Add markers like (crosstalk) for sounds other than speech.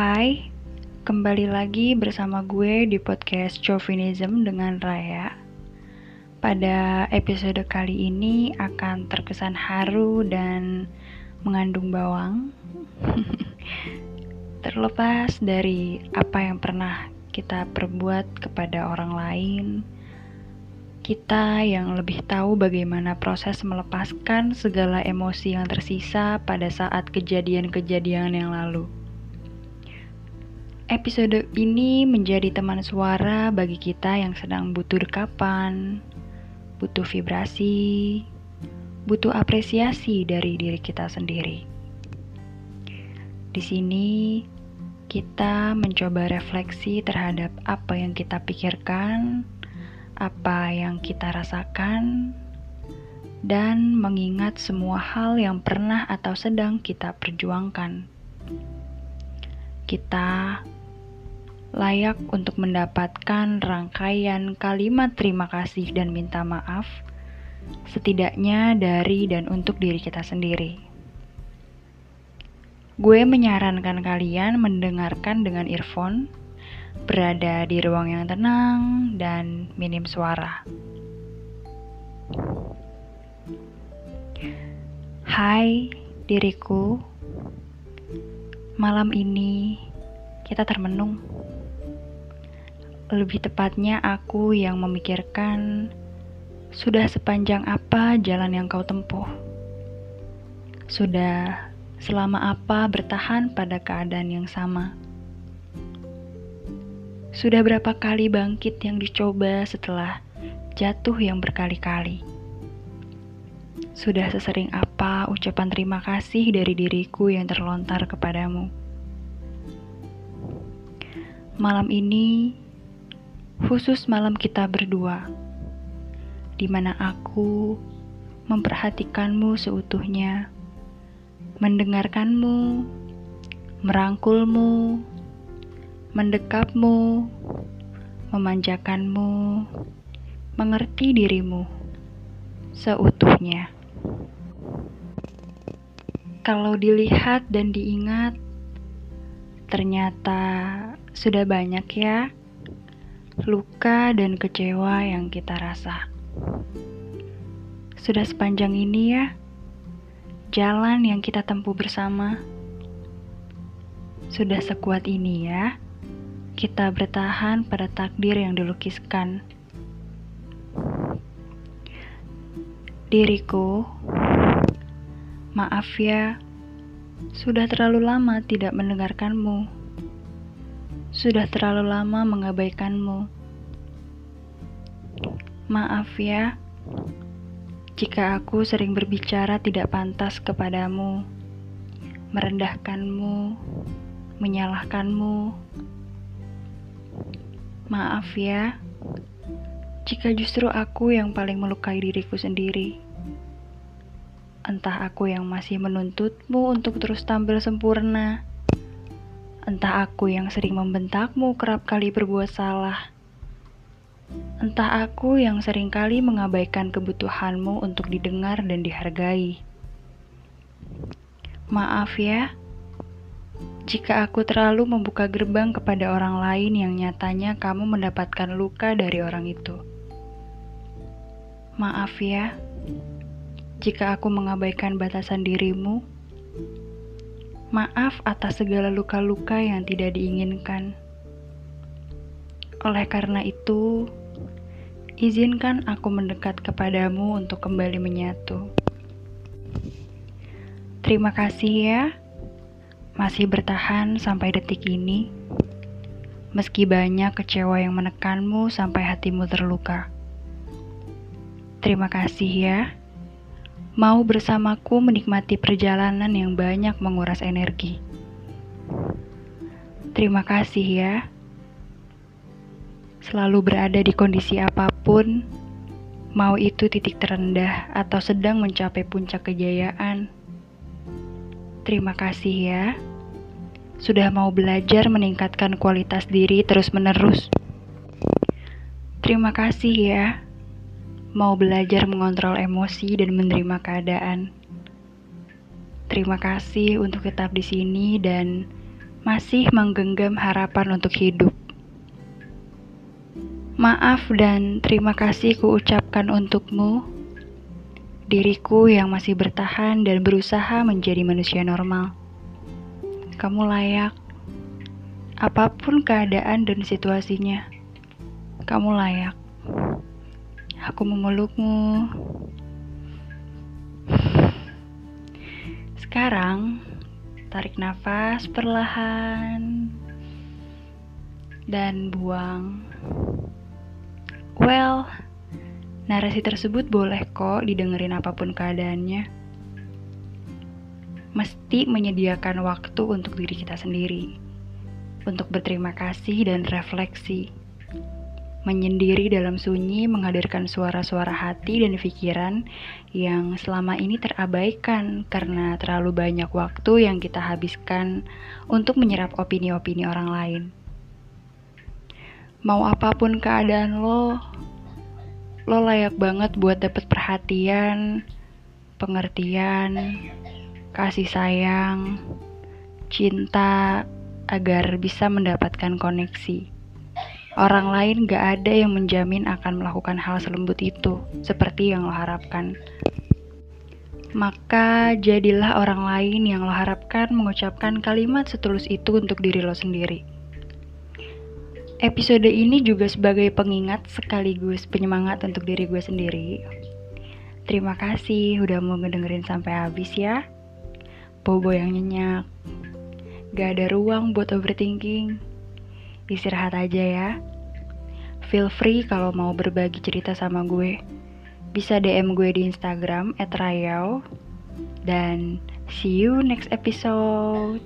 Hai, kembali lagi bersama gue di podcast Chauvinism dengan Raya. Pada episode kali ini akan terkesan haru dan mengandung bawang. (laughs) Terlepas dari apa yang pernah kita perbuat kepada orang lain, kita yang lebih tahu bagaimana proses melepaskan segala emosi yang tersisa pada saat kejadian-kejadian yang lalu. Episode ini menjadi teman suara bagi kita yang sedang butuh dekapan, butuh vibrasi, butuh apresiasi dari diri kita sendiri. Di sini, kita mencoba refleksi terhadap apa yang kita pikirkan apa yang kita rasakan, dan mengingat semua hal yang pernah atau sedang kita perjuangkan. Kita layak untuk mendapatkan rangkaian kalimat terima kasih dan minta maaf, setidaknya dari dan untuk diri kita sendiri. Gue menyarankan kalian mendengarkan dengan earphone berada di ruang yang tenang dan minim suara. Hai diriku, malam ini kita termenung. Lebih tepatnya aku yang memikirkan sudah sepanjang apa jalan yang kau tempuh. Sudah selama apa bertahan pada keadaan yang sama. Sudah berapa kali bangkit yang dicoba setelah jatuh yang berkali-kali? Sudah sesering apa ucapan terima kasih dari diriku yang terlontar kepadamu? Malam ini, khusus malam kita berdua, di mana aku memperhatikanmu seutuhnya, mendengarkanmu, merangkulmu, mendekapmu, memanjakanmu, mengerti dirimu seutuhnya. Kalau dilihat dan diingat, ternyata sudah banyak ya luka dan kecewa yang kita rasa. Sudah sepanjang ini ya, jalan yang kita tempuh bersama. Sudah sekuat ini ya kita bertahan pada takdir yang dilukiskan. Diriku, maaf ya, sudah terlalu lama tidak mendengarkanmu. Sudah terlalu lama mengabaikanmu. Maaf ya, jika aku sering berbicara tidak pantas kepadamu, merendahkanmu, menyalahkanmu, Maaf ya, jika justru aku yang paling melukai diriku sendiri. Entah aku yang masih menuntutmu untuk terus tampil sempurna. Entah aku yang sering membentakmu kerap kali berbuat salah. Entah aku yang sering kali mengabaikan kebutuhanmu untuk didengar dan dihargai. Maaf ya, jika aku terlalu membuka gerbang kepada orang lain yang nyatanya kamu mendapatkan luka dari orang itu. Maaf ya, jika aku mengabaikan batasan dirimu. Maaf atas segala luka-luka yang tidak diinginkan. Oleh karena itu, izinkan aku mendekat kepadamu untuk kembali menyatu. Terima kasih ya masih bertahan sampai detik ini, meski banyak kecewa yang menekanmu sampai hatimu terluka. Terima kasih ya, mau bersamaku menikmati perjalanan yang banyak menguras energi. Terima kasih ya, selalu berada di kondisi apa pun, mau itu titik terendah atau sedang mencapai puncak kejayaan. Terima kasih ya sudah mau belajar meningkatkan kualitas diri terus-menerus. Terima kasih ya, mau belajar mengontrol emosi dan menerima keadaan. Terima kasih untuk tetap di sini dan masih menggenggam harapan untuk hidup. Maaf dan terima kasih kuucapkan untukmu, diriku yang masih bertahan dan berusaha menjadi manusia normal. Kamu layak, apa pun keadaan dan situasinya. Kamu layak. Aku memelukmu. Sekarang, tarik nafas perlahan dan buang. Well, narasi tersebut boleh kok didengerin apa pun keadaannya. Mesti menyediakan waktu untuk diri kita sendiri, untuk berterima kasih dan refleksi. Menyendiri dalam sunyi menghadirkan suara-suara hati dan pikiran yang selama ini terabaikan karena terlalu banyak waktu yang kita habiskan untuk menyerap opini-opini orang lain. Mau apa pun keadaan lo, lo layak banget buat dapet perhatian, pengertian, kasih sayang, cinta, agar bisa mendapatkan koneksi. Orang lain gak ada yang menjamin akan melakukan hal selembut itu, seperti yang lo harapkan. Maka jadilah orang lain yang lo harapkan mengucapkan kalimat setulus itu untuk diri lo sendiri. Episode ini juga sebagai pengingat sekaligus penyemangat untuk diri gue sendiri. Terima kasih udah mau ngedengerin sampai habis ya. Bobo yang nyenyak. Gak ada ruang buat overthinking. Istirahat aja ya. Feel free kalau mau berbagi cerita sama gue. Bisa DM gue di Instagram @rayau. Dan see you next episode.